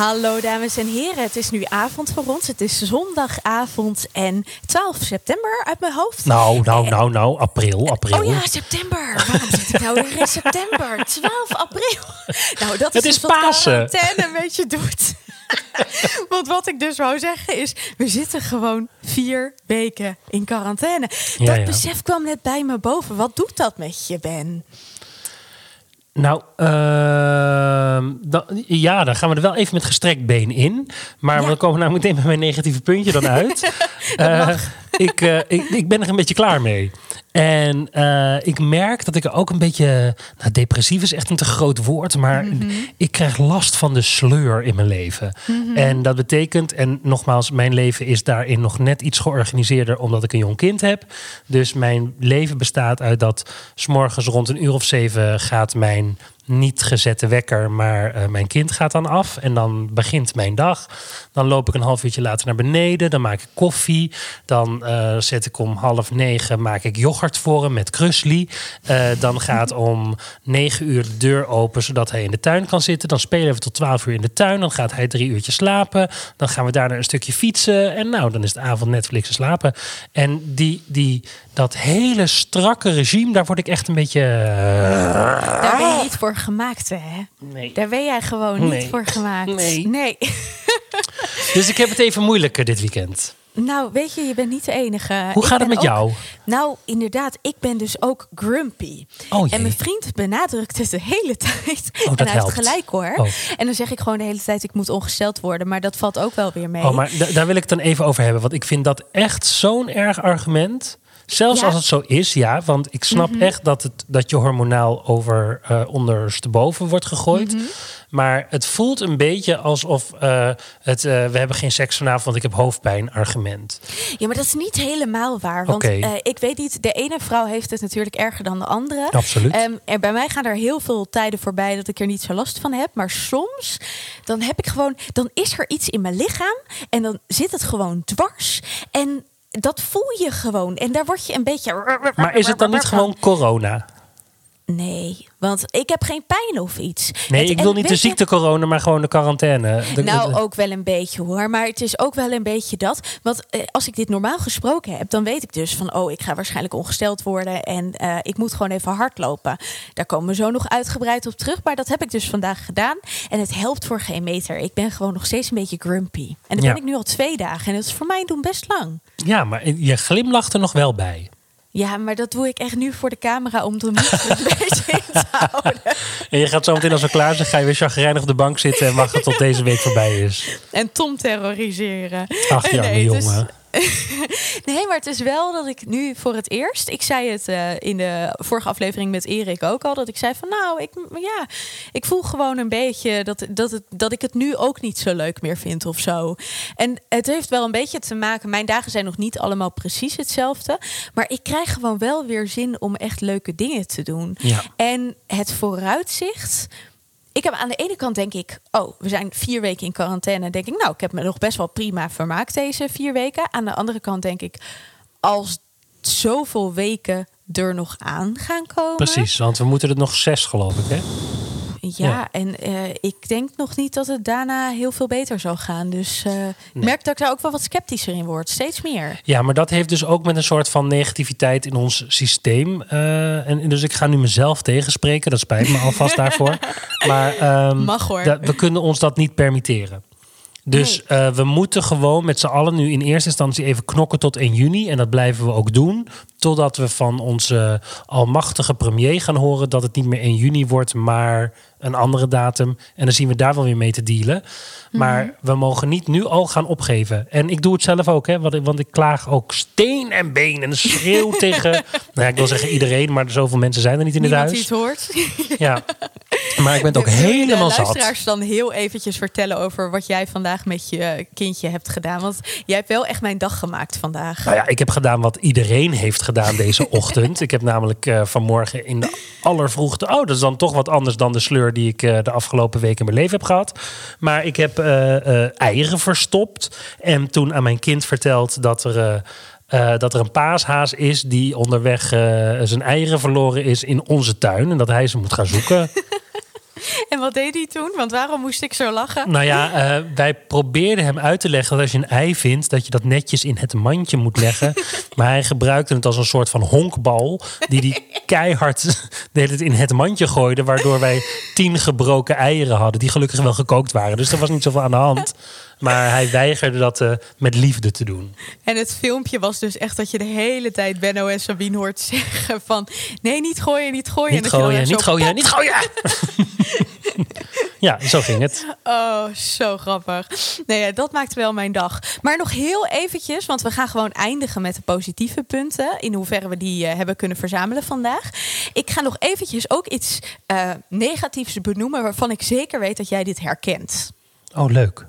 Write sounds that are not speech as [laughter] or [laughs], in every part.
Hallo dames en heren, het is nu avond voor ons. Het is zondagavond en 12 september uit mijn hoofd. Nou, nou, nou, nou. April, april. Oh ja, september. Waarom zit ik nou weer in september? 12 april. Nou, dat is, Het is dus wat Pasen. quarantaine een beetje doet. Want wat ik dus wou zeggen is, we zitten gewoon vier weken in quarantaine. Ja, dat ja. besef kwam net bij me boven. Wat doet dat met je, Ben? Nou, ehm, dan, ja, dan gaan we er wel even met gestrekt been in. Maar Ja. we komen nou meteen bij mijn negatieve puntje dan [laughs] uit. Eh, ik, eh, ik, ik ben er een beetje klaar mee. En eh, ik merk dat ik er ook een beetje... Nou, depressief is echt een te groot woord. Maar Mhm. ik krijg last van de sleur in mijn leven. En dat betekent... En nogmaals, mijn leven is daarin nog net iets georganiseerder... omdat ik een jong kind heb. Dus mijn leven bestaat uit dat... s morgens rond een uur of zeven gaat mijn niet gezette wekker, maar eh, mijn kind gaat dan af. En dan begint mijn dag. Dan loop ik een half uurtje later naar beneden. Dan maak ik koffie. Dan eh, zet ik om half negen maak ik yoghurt voor hem met krusli. Eh, dan gaat om negen uur de deur open, zodat hij in de tuin kan zitten. Dan spelen we tot twaalf uur in de tuin. Dan gaat hij drie uurtjes slapen. Dan gaan we daarna een stukje fietsen. En nou, dan is het avond Netflix en slapen. En die, die, dat hele strakke regime, daar word ik echt een beetje... Daar ben niet voor gemaakt, hè? nee. Daar ben jij gewoon Nee. niet voor gemaakt. Nee. nee. [laughs] Dus ik heb het even moeilijker dit weekend. Nou, weet je, je bent niet de enige. Hoe Ik gaat het met ook- jou? Nou, inderdaad, ik ben dus ook grumpy. Oh jee. en mijn vriend benadrukt het de hele [laughs] tijd. Oh, dat en hij helpt. heeft gelijk hoor. Oh. En dan zeg ik gewoon de hele tijd, ik moet ongesteld worden. Maar dat valt ook wel weer mee. Oh, maar da- daar wil ik het dan even over hebben. Want ik vind dat echt zo'n erg argument. Zelfs Ja. Mhm. als het zo is, ja. Want ik snap echt dat, het, dat je hormonaal over eh ondersteboven wordt gegooid. Mhm. Maar het voelt een beetje alsof eh, het eh, we hebben geen seks vanavond, want ik heb hoofdpijn argument. Ja, maar dat is niet helemaal waar. Want ik weet niet, de ene vrouw heeft het natuurlijk erger dan de andere. Absoluut. Ehm, en bij mij gaan er heel veel tijden voorbij dat ik er niet zo last van heb. Maar soms, dan heb ik gewoon, dan is er iets in mijn lichaam en dan zit het gewoon dwars. En dat voel je gewoon. En daar word je een beetje. Maar is het dan niet gewoon corona? Nee, want ik heb geen pijn of iets. Nee, Het- ik wil niet de ziekte corona, maar gewoon de quarantaine. De- Nou, ook wel een beetje hoor. Maar het is ook wel een beetje dat. Want eh, als ik dit normaal gesproken heb, dan weet ik dus van: oh, ik ga waarschijnlijk ongesteld worden. En eh, ik moet gewoon even hardlopen. Daar komen we zo nog uitgebreid op terug. Maar dat heb ik dus vandaag gedaan. En het helpt voor geen meter. Ik ben gewoon nog steeds een beetje grumpy. En dat Ja. ben ik nu al twee dagen. En dat is voor mij doen best lang. Ja, maar je glimlacht er nog wel bij. Ja, maar dat doe ik echt nu voor de camera om de moed een [laughs] beetje in te houden. En je gaat zo meteen als we klaar zijn, ga je weer chagrijnig op de bank zitten en wachten tot deze week voorbij is. En Tom terroriseren. Ach ja, Nee, dus- jongen. [laughs] Nee, maar het is wel dat ik nu voor het eerst. Ik zei het eh, in de vorige aflevering met Erik ook al. Dat ik zei van nou, ik, ja, ik voel gewoon een beetje dat, dat, het, dat ik het nu ook niet zo leuk meer vind of zo. En het heeft wel een beetje te maken. Mijn dagen zijn nog niet allemaal precies hetzelfde. Maar ik krijg gewoon wel weer zin om echt leuke dingen te doen. Ja. En het vooruitzicht. Ik heb aan de ene kant denk ik, oh, we zijn vier weken in quarantaine. Denk ik, nou, ik heb me nog best wel prima vermaakt deze vier weken. Aan de andere kant denk ik, als zoveel weken er nog aan gaan komen. Precies, want we moeten er nog zes, geloof ik, hè? Ja, Ja. en eh, ik denk nog niet dat het daarna heel veel beter zal gaan. Dus eh, ik merk dat ik daar ook wel wat sceptischer in word. Steeds meer. Ja, maar dat heeft dus ook met een soort van negativiteit in ons systeem. eh, en dus ik ga nu mezelf tegenspreken. Dat spijt me [laughs] alvast daarvoor. Maar ehm, Mag, hoor. we kunnen ons dat niet permitteren. Dus we moeten gewoon met z'n allen nu in eerste instantie even knokken tot 1 juni. En dat blijven we ook doen. Totdat we van onze almachtige premier gaan horen dat het niet meer 1 juni wordt, maar een andere datum. En dan zien we daar wel weer mee te dealen. Maar we mogen niet nu al gaan opgeven. En ik doe het zelf ook, hè, want, ik- want ik klaag ook steen en been en schreeuw [laughs] tegen. Nou ja, ik wil zeggen iedereen, maar zoveel mensen zijn er niet in het Niemand huis. die het hoort. [laughs] Ja. Maar ik ben het ook je helemaal de zat. luisteraars dan heel eventjes vertellen over wat jij vandaag met je kindje hebt gedaan? Want jij hebt wel echt mijn dag gemaakt vandaag. Nou ja, ik heb gedaan wat iedereen heeft gedaan deze [laughs] ochtend. Ik heb namelijk uh, vanmorgen in de allervroegte... Oh, dat is dan toch wat anders dan de sleur die ik uh, de afgelopen weken in mijn leven heb gehad. Maar ik heb uh, eieren verstopt. En toen aan mijn kind verteld dat er... dat er een paashaas is die onderweg zijn eieren verloren is in onze tuin. En dat hij ze moet gaan zoeken. [laughs] En wat deed hij toen? Want waarom moest ik zo lachen? Nou ja, uh, wij probeerden hem uit te leggen dat als je een ei vindt, dat je dat netjes in het mandje moet leggen. [laughs] maar hij gebruikte het als een soort van honkbal, die die keihard deed het in het mandje gooide, waardoor wij tien gebroken eieren hadden, die gelukkig wel gekookt waren. Dus er was niet zoveel aan de hand. Maar hij weigerde dat uh, met liefde te doen. En het filmpje was dus echt dat je de hele tijd Benno en Sabine hoort zeggen van... nee, niet gooien, niet gooien. Niet gooien, niet gooien, niet gooien. [laughs] ja, zo ging het. Oh, zo grappig. Nee, ja, dat maakt wel mijn dag. Maar nog heel eventjes, want we gaan gewoon eindigen met de positieve punten. In hoeverre we die uh, hebben kunnen verzamelen vandaag. Ik ga nog eventjes ook iets uh, negatiefs benoemen... waarvan ik zeker weet dat jij dit herkent. Oh, leuk.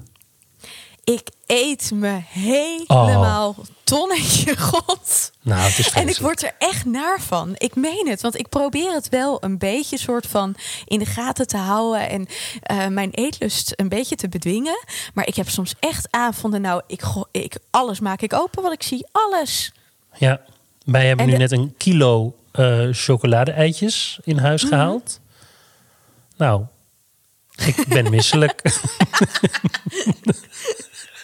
Ik eet me helemaal oh. tonnetje god. Nou, het is en ik word er echt naar van. Ik meen het, want ik probeer het wel een beetje soort van in de gaten te houden en uh, mijn eetlust een beetje te bedwingen. Maar ik heb soms echt avonden, nou, ik, ik alles maak ik open wat ik zie, alles. Ja, wij hebben en nu net een kilo uh, chocolade-eitjes in huis mhm. gehaald. Nou, ik ben misselijk. [laughs]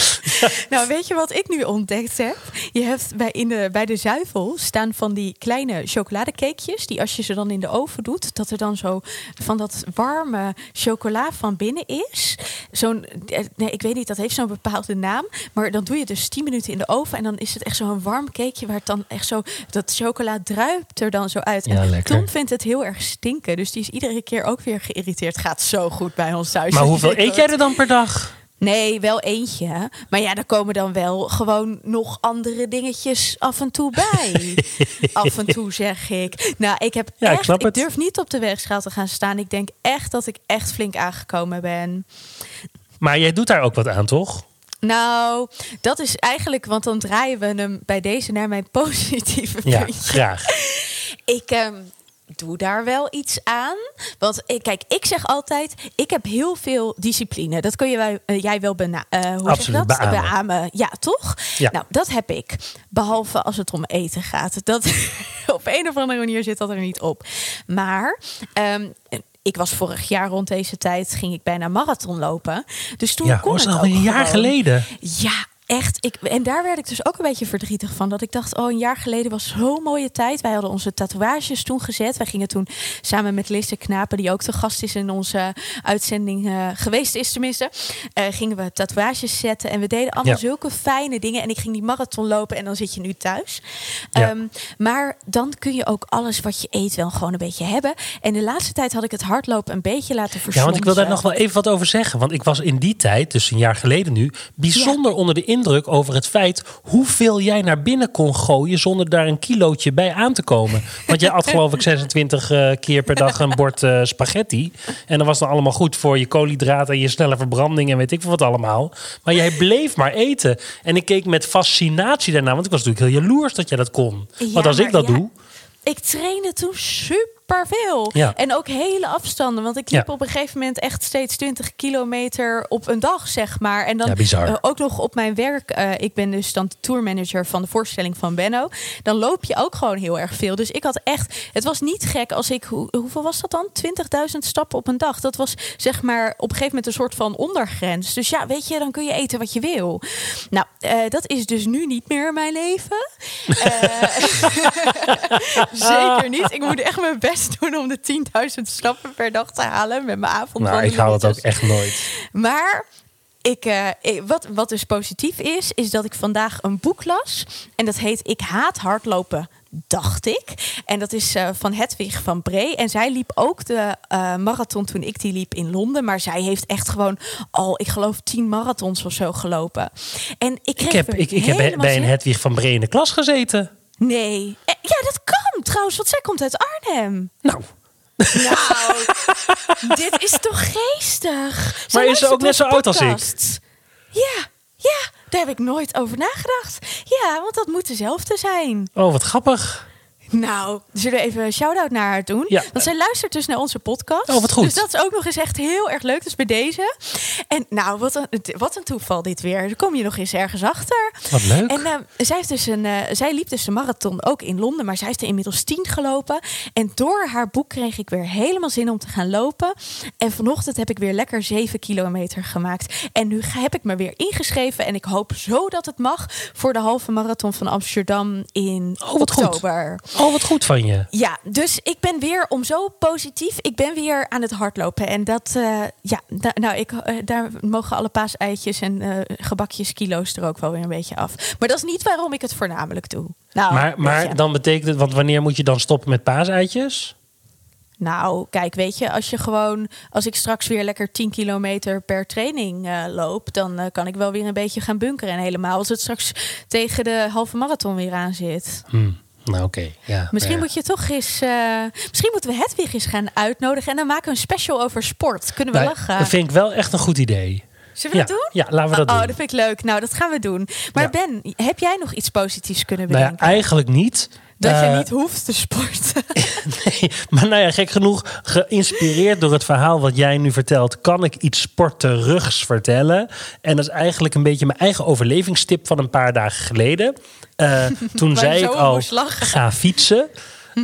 [laughs] nou, weet je wat ik nu ontdekt heb? Je hebt bij, in de, bij de zuivel staan van die kleine chocoladecakejes. Die als je ze dan in de oven doet, dat er dan zo van dat warme chocola van binnen is. Zo'n, eh, nee, ik weet niet, dat heeft zo'n bepaalde naam. Maar dan doe je dus 10 minuten in de oven. En dan is het echt zo'n warm cakeje waar het dan echt zo, dat chocola druipt er dan zo uit. Ja, en Tom vindt het heel erg stinken. Dus die is iedere keer ook weer geïrriteerd. Gaat zo goed bij ons thuis. Maar hoeveel eet jij er dan per dag? Nee, wel eentje. Maar ja, er komen dan wel gewoon nog andere dingetjes af en toe bij. [laughs] af en toe zeg ik. Nou, ik heb ja, echt, ik, ik durf niet op de weegschaal te gaan staan. Ik denk echt dat ik echt flink aangekomen ben. Maar jij doet daar ook wat aan, toch? Nou, dat is eigenlijk, want dan draaien we hem bij deze naar mijn [laughs] positieve puntje. Ja, graag. ik, um, doe daar wel iets aan. Want kijk, ik zeg altijd, ik heb heel veel discipline. Dat kun je, uh, jij wel bena uh, hoe Absoluut, dat? Beamen. beamen. Ja, toch? Ja. Nou, dat heb ik. Behalve als het om eten gaat. Dat [laughs] op een of andere manier zit dat er niet op. Maar um, ik was vorig jaar rond deze tijd ging ik bijna marathon lopen. Dus toen ja, kon was het al een jaar geleden. Ja, echt. Ik, en daar werd ik dus ook een beetje verdrietig van. Dat ik dacht, oh, een jaar geleden was zo'n mooie tijd. Wij hadden onze tatoeages toen gezet. Wij gingen toen samen met Lisse Knapen, die ook de gast is in onze uitzending uh, geweest is tenminste. Uh, gingen we tatoeages zetten. En we deden allemaal Ja. zulke fijne dingen. En ik ging die marathon lopen en dan zit je nu thuis. Ja. Ehm, maar dan kun je ook alles wat je eet wel gewoon een beetje hebben. En de laatste tijd had ik het hardlopen een beetje laten Ja, verslonsen. want ik wil daar nog wel even wat over zeggen. Want ik was in die tijd, dus een jaar geleden nu, bijzonder onder de indruk over het feit hoeveel jij naar binnen kon gooien zonder daar een kilootje bij aan te komen. Want jij at geloof ik [laughs] 26 eh, keer per dag een bord eh, spaghetti. En dat was dan allemaal goed voor je koolhydraten en je snelle verbranding en weet ik veel wat allemaal. Maar jij bleef maar eten. En ik keek met fascinatie daarna, want ik was natuurlijk heel jaloers dat jij dat kon. Ja, want als ik dat ja, doe, Ik trainde toen super veel. Ja. En ook hele afstanden. Want ik liep Ja. op een gegeven moment echt steeds 20 kilometer op een dag, zeg maar. En dan Ja, bizar. eh, ook nog op mijn werk. eh, ik ben dus dan de tourmanager van de voorstelling van Benno. Dan loop je ook gewoon heel erg veel. Dus ik had echt... Het was niet gek als ik... Hoe, hoeveel was dat dan? 20.000 stappen op een dag. Dat was zeg maar op een gegeven moment een soort van ondergrens. Dus ja, weet je, dan kun je eten wat je wil. Nou, eh, dat is dus nu niet meer mijn leven. [laughs] Zeker niet. Ik moet echt mijn best [laughs] doen om de 10.000 stappen per dag te halen met mijn avond. nou, ik haal het ook echt nooit. Maar ik, eh, ik- wat, wat dus positief is, is dat ik vandaag een boek las. En dat heet Ik haat hardlopen. Dacht ik. En dat is eh, van Hedwig van Bree. En zij liep ook de eh, marathon toen ik die liep in Londen. Maar zij heeft echt gewoon al, ik geloof, tien marathons of zo gelopen. En ik kreeg Ik heb, ik, ik heb bij, een Hedwig van Bree in de klas gezeten. Nee. Ja, dat kan trouwens, want zij komt uit Arnhem. Nou, Nou, dit is toch geestig? Zij Maar is ze ook net zo oud als ik? Ja, ja, daar heb ik nooit over nagedacht. Ja, want dat moet dezelfde zijn. Oh, wat grappig. Nou, zullen we even een shout-out naar haar doen? Ja. Want zij luistert dus naar onze podcast. Oh, wat goed. Dus dat is ook nog eens echt heel erg leuk. Dus bij deze. En nou, wat een, wat een toeval dit weer. Daar kom je nog eens ergens achter. Wat leuk. En eh, zij, heeft dus een, eh, zij liep dus de marathon ook in Londen, maar zij heeft er inmiddels tien gelopen. En door haar boek kreeg ik weer helemaal zin om te gaan lopen. En vanochtend heb ik weer lekker zeven kilometer gemaakt. En nu heb ik me weer ingeschreven. En ik hoop zo dat het mag voor de halve marathon van Amsterdam in Oh, wat goed. Oh, wat goed van je. Ja, dus ik ben weer om zo positief. Ik ben weer aan het hardlopen. En dat, eh, ja, nou, ik, eh, daar mogen alle paaseitjes en eh, gebakjes, kilo's er ook wel weer een beetje af. Maar dat is niet waarom ik het voornamelijk doe. Nou, Maar, maar dan betekent het, want wanneer moet je dan stoppen met paaseitjes? Nou, kijk, weet je, als je gewoon, als ik straks weer lekker 10 kilometer per training loop, dan kan ik wel weer een beetje gaan bunkeren. En helemaal als het straks tegen de halve marathon weer aan zit. Hm. Nou, oké. Ja, Misschien ja. moet je toch eens. eh, misschien moeten we Hedwig eens gaan uitnodigen. En dan maken we een special over sport. Kunnen we Nou, lachen? Dat vind ik wel echt een goed idee. Zullen we ja. dat doen? Ja, laten we dat oh, doen. dat vind ik leuk. Nou, dat gaan we doen. Maar Ja. Ben, heb jij nog iets positiefs kunnen Nou ja, bedenken? eigenlijk niet. dat je Eh, niet hoeft te sporten. [laughs] [laughs] Nee, maar nou ja, gek genoeg, geïnspireerd door het verhaal wat jij nu vertelt, kan ik iets sporterigs vertellen. En dat is eigenlijk een beetje mijn eigen overlevingstip van een paar dagen geleden. Eh, [laughs] toen zei ik al, ga fietsen. [laughs]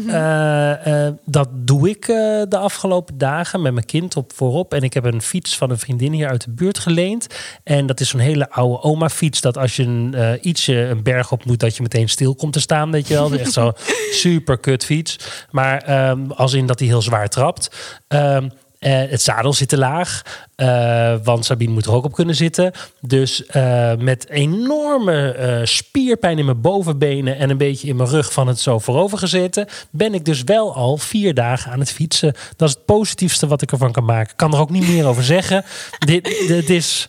Eh, eh, dat doe ik de afgelopen dagen met mijn kind op voorop. En ik heb een fiets van een vriendin hier uit de buurt geleend. En dat is zo'n hele oude oma fiets. Dat als je een, ietsje een berg op moet, dat je meteen stil komt te staan. Weet je wel. Echt zo'n [laughs] super kut fiets. Maar ehm, als in dat hij heel zwaar trapt. Ehm, eh, het zadel zit te laag, eh, want Sabine moet er ook op kunnen zitten. Dus eh, met enorme spierpijn in mijn bovenbenen en een beetje in mijn rug van het zo voorover gezeten, ben ik dus wel al vier dagen aan het fietsen. Dat is het positiefste wat ik ervan kan maken. Ik kan er ook niet meer over zeggen. [laughs] dit, dit is,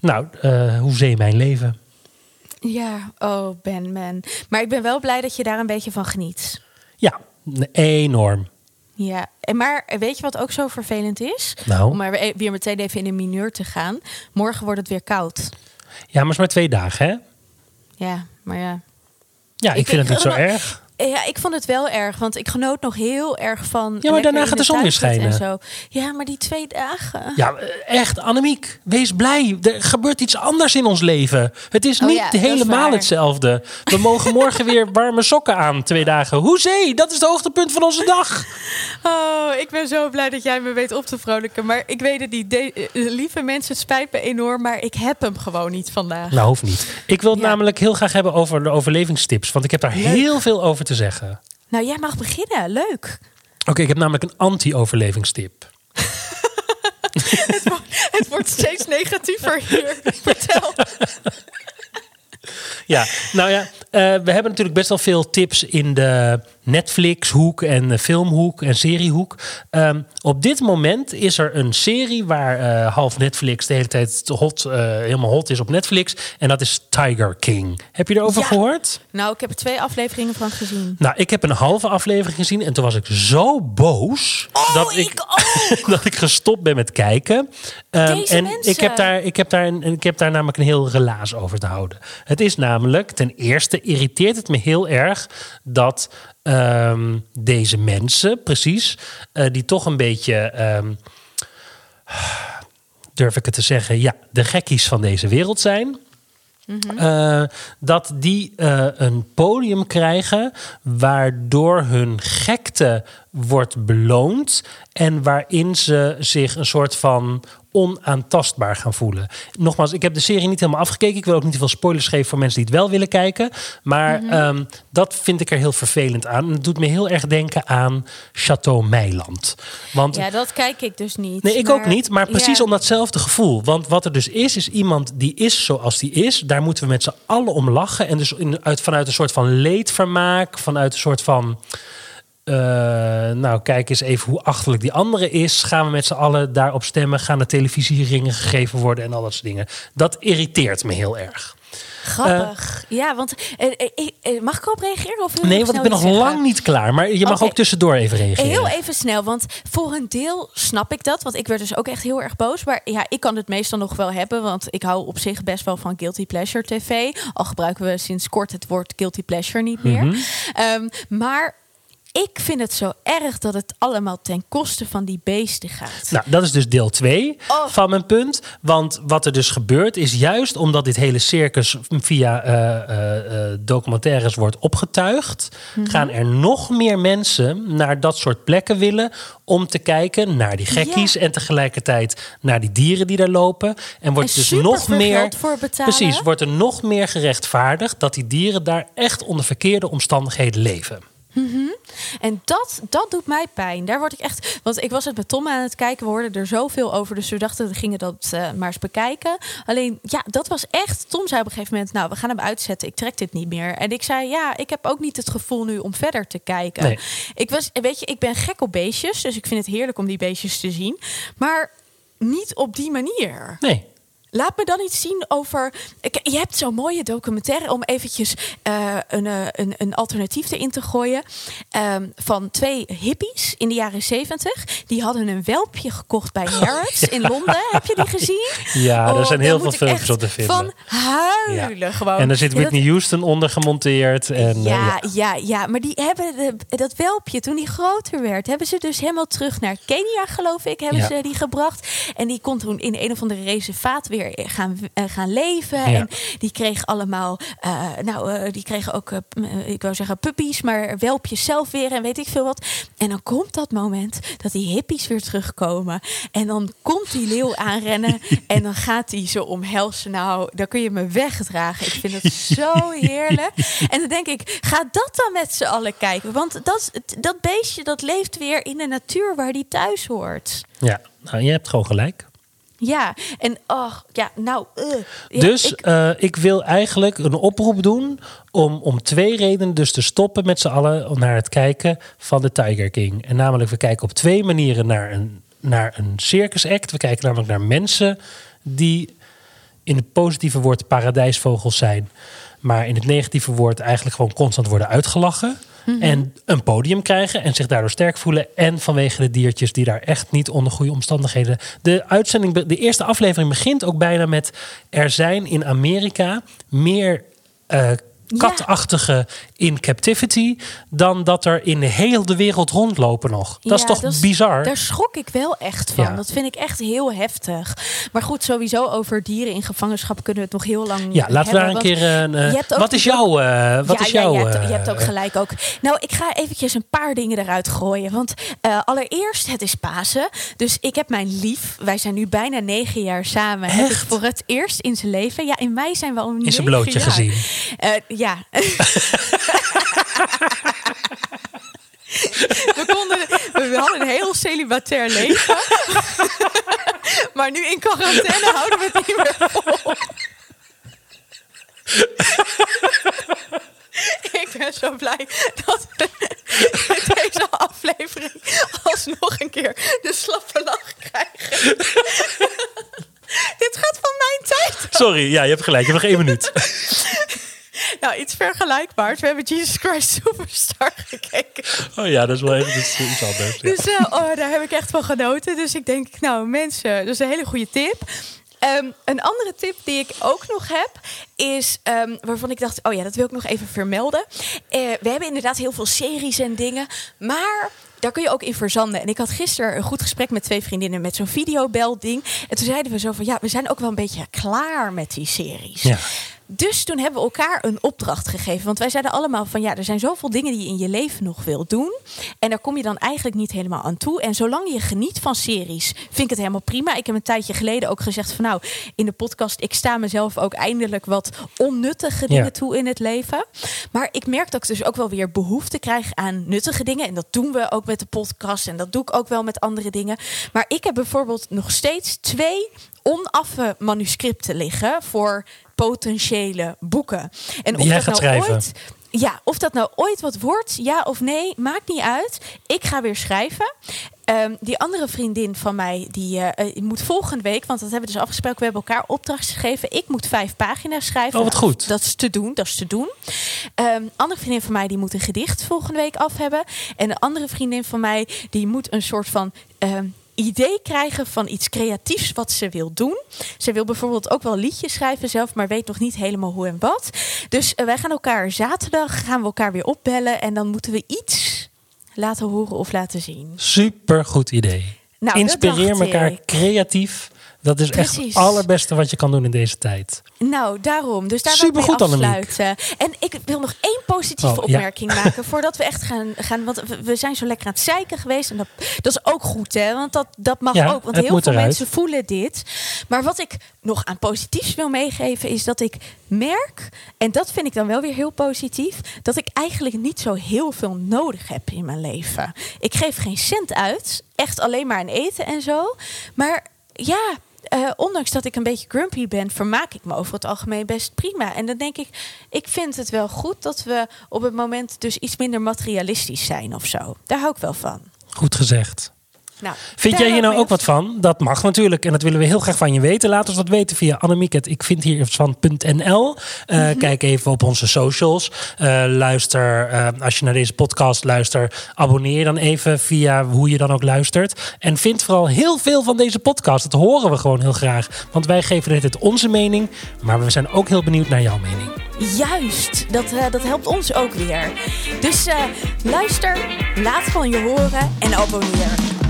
nou, eh hoe zee mijn leven. ja, oh Ben, man. Maar ik ben wel blij dat je daar een beetje van geniet. Ja, enorm. Ja, en maar weet je wat ook zo vervelend is? Nou. Om maar weer, meteen even in een mineur te gaan. Morgen wordt het weer koud. Ja, maar het is maar twee dagen, hè? Ja, maar ja. Ja, ik, Ik vind het niet vind- zo [laughs] erg. Ja, ik vond het wel erg, want ik genoot nog heel erg van. Ja, maar daarna gaat de zon weer schijnen. En zo. Ja, maar die twee dagen. Ja, echt, Annemiek, wees blij. Er gebeurt iets anders in ons leven. Het is Oh niet ja, dat is helemaal hetzelfde. We mogen morgen weer [laughs] warme sokken aan, twee dagen. Hoezee, dat is het hoogtepunt van onze dag. Oh, ik ben zo blij dat jij me weet op te vrolijken. Maar ik weet het niet. De- eh, lieve mensen, het spijt me enorm, maar ik heb hem gewoon niet vandaag. Nou, hoeft niet. Ik wil het Ja. namelijk heel graag hebben over de overlevingstips. Want ik heb daar heel veel over te zeggen. Nou, jij mag beginnen. Leuk. Oké, ik heb namelijk een anti-overlevingstip. [laughs] Het wordt steeds negatiever hier. Vertel. Ja, nou ja, eh, we hebben natuurlijk best wel veel tips in de Netflix-hoek en de filmhoek en seriehoek. Ehm, op dit moment is er een serie waar eh, half Netflix de hele tijd hot, eh, helemaal hot is op Netflix. En dat is Tiger King. Heb je erover Ja. gehoord? Nou, ik heb er twee afleveringen van gezien. Nou, ik heb een halve aflevering gezien en toen was ik zo boos dat, ik, [laughs] dat ik gestopt ben met kijken. Deze en mensen. ik heb, daar, ik, heb daar een, ik heb daar namelijk een heel relaas over te houden. Het is namelijk, ten eerste irriteert het me heel erg dat ehm, deze mensen, precies, eh, die toch een beetje. ehm, durf ik het te zeggen, ja, de gekkies van deze wereld zijn. Eh, dat die eh, een podium krijgen waardoor hun gekte wordt beloond en waarin ze zich een soort van onaantastbaar gaan voelen. Nogmaals, ik heb de serie niet helemaal afgekeken. Ik wil ook niet te veel spoilers geven voor mensen die het wel willen kijken. Maar ehm, dat vind ik er heel vervelend aan. En het doet me heel erg denken aan Chateau Meiland. Want Ja, dat kijk ik dus niet. Nee, ik Maar- ook niet. Maar precies ja. om datzelfde gevoel. Want wat er dus is, is iemand die is zoals die is. Daar moeten we met z'n allen om lachen. En dus in, uit, vanuit een soort van leedvermaak. Vanuit een soort van... eh, nou, kijk eens even hoe achterlijk die andere is. Gaan we met z'n allen daarop stemmen? Gaan de televisieringen gegeven worden en al dat soort dingen? Dat irriteert me heel erg. Grappig. ja, want eh, eh, mag ik erop reageren? Of Nee, want ik ben nog lang niet klaar. Maar je mag ook tussendoor even reageren. Heel even snel, want voor een deel snap ik dat. Want ik werd dus ook echt heel erg boos. Maar ja, ik kan het meestal nog wel hebben. Want ik hou op zich best wel van guilty pleasure tv. Al gebruiken we sinds kort het woord guilty pleasure niet meer. Mhm. Ehm, maar ik vind het zo erg dat het allemaal ten koste van die beesten gaat. Nou, dat is dus deel 2 Oh. van mijn punt. Want wat er dus gebeurt is juist omdat dit hele circus via eh, eh, eh, documentaires wordt opgetuigd, Mhm. gaan er nog meer mensen naar dat soort plekken willen om te kijken naar die gekkies en tegelijkertijd naar die dieren die daar lopen. En wordt En dus nog meer. voor. Precies, wordt er nog meer gerechtvaardigd dat die dieren daar echt onder verkeerde omstandigheden leven. En dat, dat doet mij pijn. Daar word ik echt. Want ik was het met Tom aan het kijken. We hoorden er zoveel over. Dus we dachten, we gingen dat eh, maar eens bekijken. Alleen, ja, dat was echt. Tom zei op een gegeven moment: Nou, we gaan hem uitzetten. Ik trek dit niet meer. En ik zei: Ja, ik heb ook niet het gevoel nu om verder te kijken. Nee. Ik was, weet je, ik ben gek op beestjes. Dus ik vind het heerlijk om die beestjes te zien. Maar niet op die manier. Nee. Laat me dan iets zien over. Je hebt zo'n mooie documentaire om eventjes eh, een, eh, een, een alternatief erin te gooien. Ehm, van twee hippies in de jaren zeventig. Die hadden een welpje gekocht bij Harrods in Londen. Heb je die gezien? Ja, er Oh, zijn heel veel filmpjes op te vinden. Van huilen gewoon. En er zit Ja, dat- Whitney Houston onder gemonteerd. En, eh, ja, ja, ja, maar die hebben de, dat welpje toen die groter werd, hebben ze dus helemaal terug naar Kenia, geloof ik, hebben Ja. ze die gebracht. En die kon toen in een of andere reservaat weer gaan, eh, gaan leven. Ja. En die kreeg allemaal, eh, nou, eh, die kregen ook, ik wou zeggen puppies, maar welpjes zelf weer en weet ik veel wat. En dan komt dat moment dat die hippies weer terugkomen. En dan komt die leeuw aanrennen [laughs] en dan gaat hij ze omhelzen. Nou, dan kun je me wegdragen. Ik vind het zo heerlijk. En dan denk ik, ga dat dan met z'n allen kijken. Want dat, dat beestje dat leeft weer in de natuur waar die thuis hoort. ja, nou, je hebt gewoon gelijk. Ja, en oh, ja, nou. eh. Ja, dus ik- ik... ik wil eigenlijk een oproep doen om, om twee redenen dus te stoppen met z'n allen naar het kijken van de Tiger King. En namelijk, we kijken op twee manieren naar een, naar een circus act. We kijken namelijk naar mensen die in het positieve woord paradijsvogels zijn, maar in het negatieve woord eigenlijk gewoon constant worden uitgelachen. En een podium krijgen en zich daardoor sterk voelen. En vanwege de diertjes die daar echt niet onder goede omstandigheden. De uitzending, de eerste aflevering begint ook bijna met. Er zijn in Amerika meer eh, katachtige in captivity. dan dat er in de hele de wereld rondlopen nog. Dat is toch bizar? Daar schrok ik wel echt van. Ja. Dat vind ik echt heel heftig. Maar goed, sowieso over dieren in gevangenschap kunnen we het nog heel lang ja, laten we daar een keer. een, eh, ook wat is jouw. eh, wat ja, is jouw ja, je, hebt, eh, je hebt ook gelijk ook. Nou, ik ga eventjes een paar dingen eruit gooien. Want eh, allereerst, het is Pasen. Dus ik heb mijn lief, wij zijn nu bijna negen jaar samen. Heb ik voor het eerst in zijn leven. Ja, in mei zijn we al in zijn blootje jaar. gezien? Eh, ja. [laughs] we, konden, we hadden een heel celibatair leven. maar nu in quarantaine houden we het niet meer vol. Ik ben zo blij dat we deze aflevering alsnog een keer de slappe lach krijgen. Dit gaat van mijn tijd Sorry, ja, je hebt gelijk. Je hebt nog één minuut. Nou, iets vergelijkbaars. We hebben Jesus Christ [laughs] Superstar gekeken. Oh ja, dat is wel even iets, iets anders. ja. Dus eh, oh, daar heb ik echt van genoten. Dus ik denk, nou mensen, dat is een hele goede tip. Ehm, een andere tip die ik ook nog heb, is ehm, waarvan ik dacht, oh ja, dat wil ik nog even vermelden. Eh, we hebben inderdaad heel veel series en dingen, maar daar kun je ook in verzanden. En ik had gisteren een goed gesprek met twee vriendinnen met zo'n videobelding. En toen zeiden we zo van, ja, we zijn ook wel een beetje klaar met die series. Ja. Dus toen hebben we elkaar een opdracht gegeven. Want wij zeiden allemaal van ja, er zijn zoveel dingen die je in je leven nog wil doen. En daar kom je dan eigenlijk niet helemaal aan toe. En zolang je geniet van series, vind ik het helemaal prima. Ik heb een tijdje geleden ook gezegd van nou, in de podcast, ik sta mezelf ook eindelijk wat onnuttige dingen Ja. toe in het leven. Maar ik merk dat ik dus ook wel weer behoefte krijg aan nuttige dingen. En dat doen we ook met de podcast. En dat doe ik ook wel met andere dingen. Maar ik heb bijvoorbeeld nog steeds twee onaffe manuscripten liggen voor potentiële boeken. En jij gaat nou schrijven. ooit ja, of dat nou ooit wat wordt, ja of nee, maakt niet uit. Ik ga weer schrijven. Ehm, die andere vriendin van mij, die eh, eh, moet volgende week, want dat hebben we dus afgesproken, we hebben elkaar opdracht gegeven. Ik moet vijf pagina's schrijven. Oh, wat goed. Dat is te doen, dat is te doen. Um, andere vriendin van mij, die moet een gedicht volgende week af hebben. En een andere vriendin van mij, die moet een soort van... Ehm, idee krijgen van iets creatiefs wat ze wil doen. Ze wil bijvoorbeeld ook wel liedjes schrijven zelf, maar weet nog niet helemaal hoe en wat. Dus uh, wij gaan elkaar zaterdag gaan we elkaar weer opbellen en dan moeten we iets laten horen of laten zien. Super goed idee. Nou, Inspireer elkaar ik. creatief dat is echt het allerbeste wat je kan doen in deze tijd. Nou, daarom. Dus daar Super wil ik afsluiten. En ik wil nog één positieve oh, opmerking [laughs] maken voordat we echt gaan, gaan. Want we zijn zo lekker aan het zeiken geweest. En dat, dat is ook goed, hè? Want dat, dat mag ook. Want heel veel mensen voelen dit. Maar wat ik nog aan positiefs wil meegeven, is dat ik merk, en dat vind ik dan wel weer heel positief, dat ik eigenlijk niet zo heel veel nodig heb in mijn leven. Ik geef geen cent uit. Echt alleen maar aan eten en zo. Maar ja, uh, ondanks dat ik een beetje grumpy ben, vermaak ik me over het algemeen best prima. En dan denk ik, ik vind het wel goed dat we op het moment dus iets minder materialistisch zijn of zo. Daar hou ik wel van. Goed gezegd. Nou, vind jij hier nou ook wat van? Dat mag natuurlijk. En dat willen we heel graag van je weten. Laat ons dat weten via Annemieket. Ik vind hier iets van.nl. Uh, mm Kijk even op onze socials. Uh, luister, uh, als je naar deze podcast luistert, abonneer dan even via hoe je dan ook luistert. En vind vooral heel veel van deze podcast. Dat horen we gewoon heel graag. Want wij geven dit onze mening. Maar we zijn ook heel benieuwd naar jouw mening. Juist, dat, dat helpt ons ook weer. Dus luister, laat van je horen en abonneer.